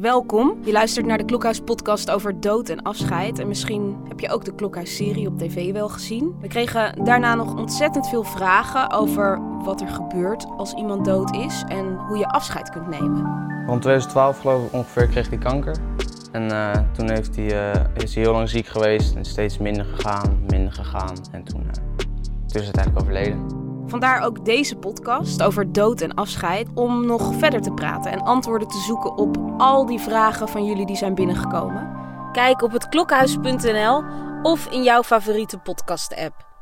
Welkom. Je luistert naar de Klokhuis-podcast over dood en afscheid. En misschien heb je ook de Klokhuis-serie op tv wel gezien. We kregen daarna nog ontzettend veel vragen over wat er gebeurt als iemand dood is en hoe je afscheid kunt nemen. Rond 2012 geloof ik ongeveer kreeg hij kanker. En eh, toen heeft hij, eh, is hij heel lang ziek geweest en steeds minder gegaan, minder gegaan. En toen, eh, toen is het eigenlijk overleden. Vandaar ook deze podcast over dood en afscheid om nog verder te praten en antwoorden te zoeken op al die vragen van jullie die zijn binnengekomen. Kijk op het klokhuis.nl of in jouw favoriete podcast-app.